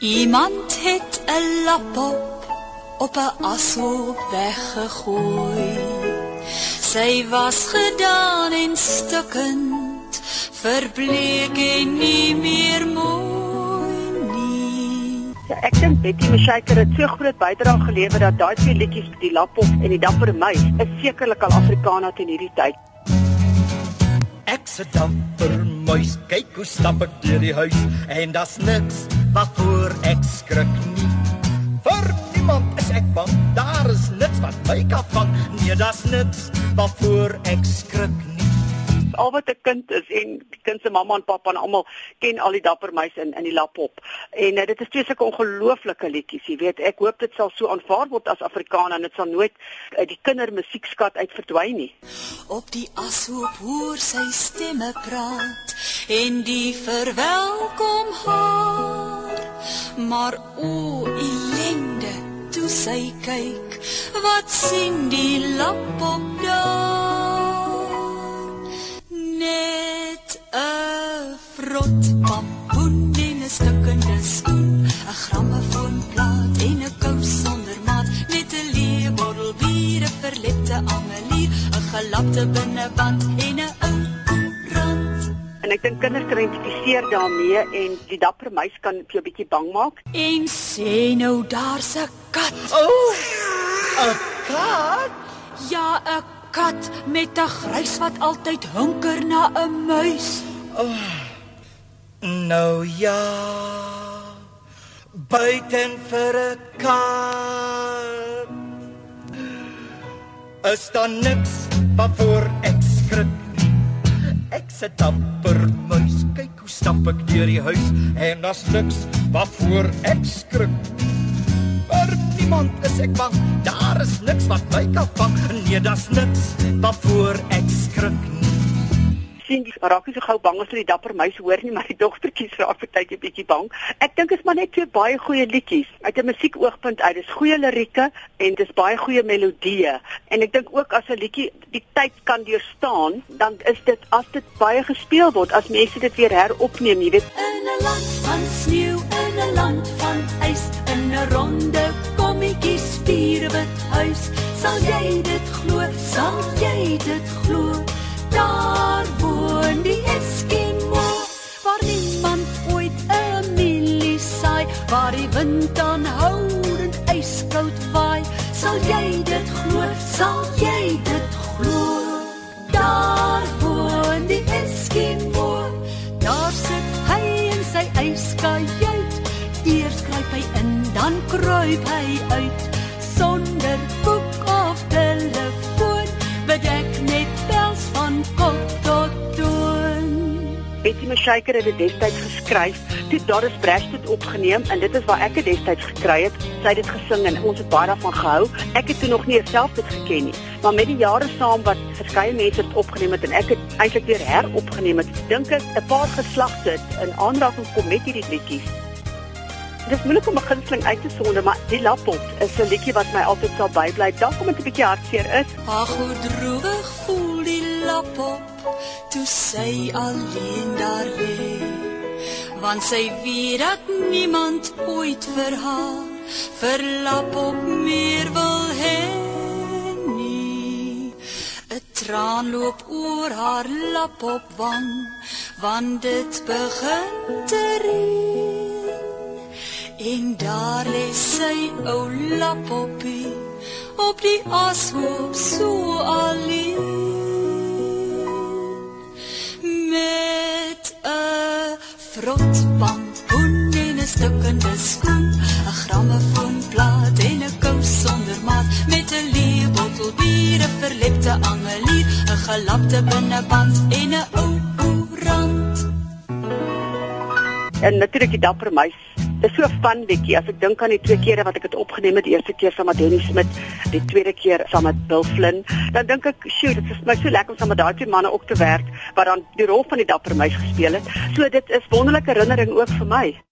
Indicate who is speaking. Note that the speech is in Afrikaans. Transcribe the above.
Speaker 1: Iemand het 'n lap op op 'n ashoop weggegooi. Sy was gedaan en stukkend, verbleek en nie meer mooi nie.
Speaker 2: Ja, ek dink Betty Mashaker het so groot bydrae gelewer dat daai twee liedjies, die lap op en die dapper meis, is sekerlik al Afrikaana teen hierdie tyd.
Speaker 3: Ek se dapper muis, kyk hoe stap ek deur die huis en daar's niks waarvoor ek skrik nie. Vir niemand is ek bang, daar is niks wat my kan vang. Nee, daar's niks waarvoor ek skrik nie.
Speaker 2: Al wat 'n kind is en die kind se mamma en pappa en almal ken al die dapper meis in in die lapop. En uh, dit is twee sulke ongelooflike liedjies, jy weet. Ek hoop dit sal so aanvaar word as Afrikaner en dit sal nooit uh, die kindermusiekskat uit verdwyn nie.
Speaker 1: Op die ashoop hoor sy stemme praat en die verwelkom haar. Maar o, ellende, toe sy kyk, wat sien die lap op daar? Vrot pampoen en 'n stukkende skoen, 'n grammofoonplaat en 'n kous sonder maat, net 'n leë bottel bier, 'n verlepte angelier, 'n gelapte binneband en 'n ou koerant.
Speaker 2: En ek dink kinders kan identifiseer daarmee en die dapper meis kan vir jou 'n bietjie bang maak.
Speaker 1: En sê nou daar's 'n kat.
Speaker 3: O, oh, 'n kat.
Speaker 1: Ja, 'n kat met 'n grys wat altyd hunker na 'n muis.
Speaker 3: Nou ja. Buiten vir 'n kat. Is daar niks waarvoor ek skrik nie. Ek sit dapper muis, kyk hoe stap ek deur die huis en daar's niks waarvoor ek skrik nie. Vir niemand is ek bang, daar is niks wat my kan vang. Nee, daar's niks waarvoor ek skrik nie.
Speaker 2: Sien die raak nie so gou bang as hulle die dapper meis hoor nie, maar die dogtertjies raak partykeer bietjie bang. Ek dink is maar net twee baie goeie liedjies uit 'n musiekoogpunt uit. Dis goeie lirieke en dis baie goeie melodieë. En ek dink ook as 'n liedjie die tyd kan deurstaan, dan is dit as dit baie gespeel word, as mense dit weer heropneem, jy weet.
Speaker 1: In 'n land van sneeu, in 'n land van ys, in 'n ronde kommetjie spierwit huis, sal jy dit glo, sal jy dit glo? Sal jy dit glo? Daar woon die Eskimo, daar sit hy in sy yskajuit, eers kruip hy in, dan kruip hy uit, sonder boek
Speaker 2: Betty Mashaker het dit destyds geskryf. Toe Doris Brecht dit opgeneem en dit is waar ek dit destyds gekry het. Sy het dit gesing en ons het baie daarvan gehou. Ek het toe nog nie self dit geken nie, maar met die jare saam wat verskeie mense dit opgeneem het en ek het eintlik weer heropgeneem het, dink ek 'n paar geslagte in aanraking kom met hierdie liedjies. Dit is moeilik om 'n gunsteling uit te sonder, maar die Lappot is 'n liedjie wat my altyd sal bybly. Dalk omdat dit 'n bietjie hartseer is.
Speaker 1: Ag, hoe droewig voel die lap op toe sy alleen daar lê. Want sy weet dat niemand ooit vir haar vir lap op meer wil hê nie. 'n Traan loop oor haar lap op wang, want dit begin te reën. En daar lê sy ou lapoppie op die ashoop so alleen. 'n vrot pampoen en 'n stukkende skoen, 'n grammofoonplaat en 'n kous sonder maat, met 'n leë bottel bier, 'n verlepte angelier, 'n gelapte binneband en 'n ou koerant.
Speaker 2: En natuurlik die dapper meis. Dis so 'n fun liedjie as ek dink aan die twee kere wat ek dit opgeneem het, die eerste keer saam met Dennis Smit, die tweede keer saam met Bill Flynn. Dan dink ek, "Sjoe, dit is my so lekker om saam met daai twee manne ook te werk wat dan die rol van die dapper meis gespeel het." So dit is wonderlike herinnering ook vir my.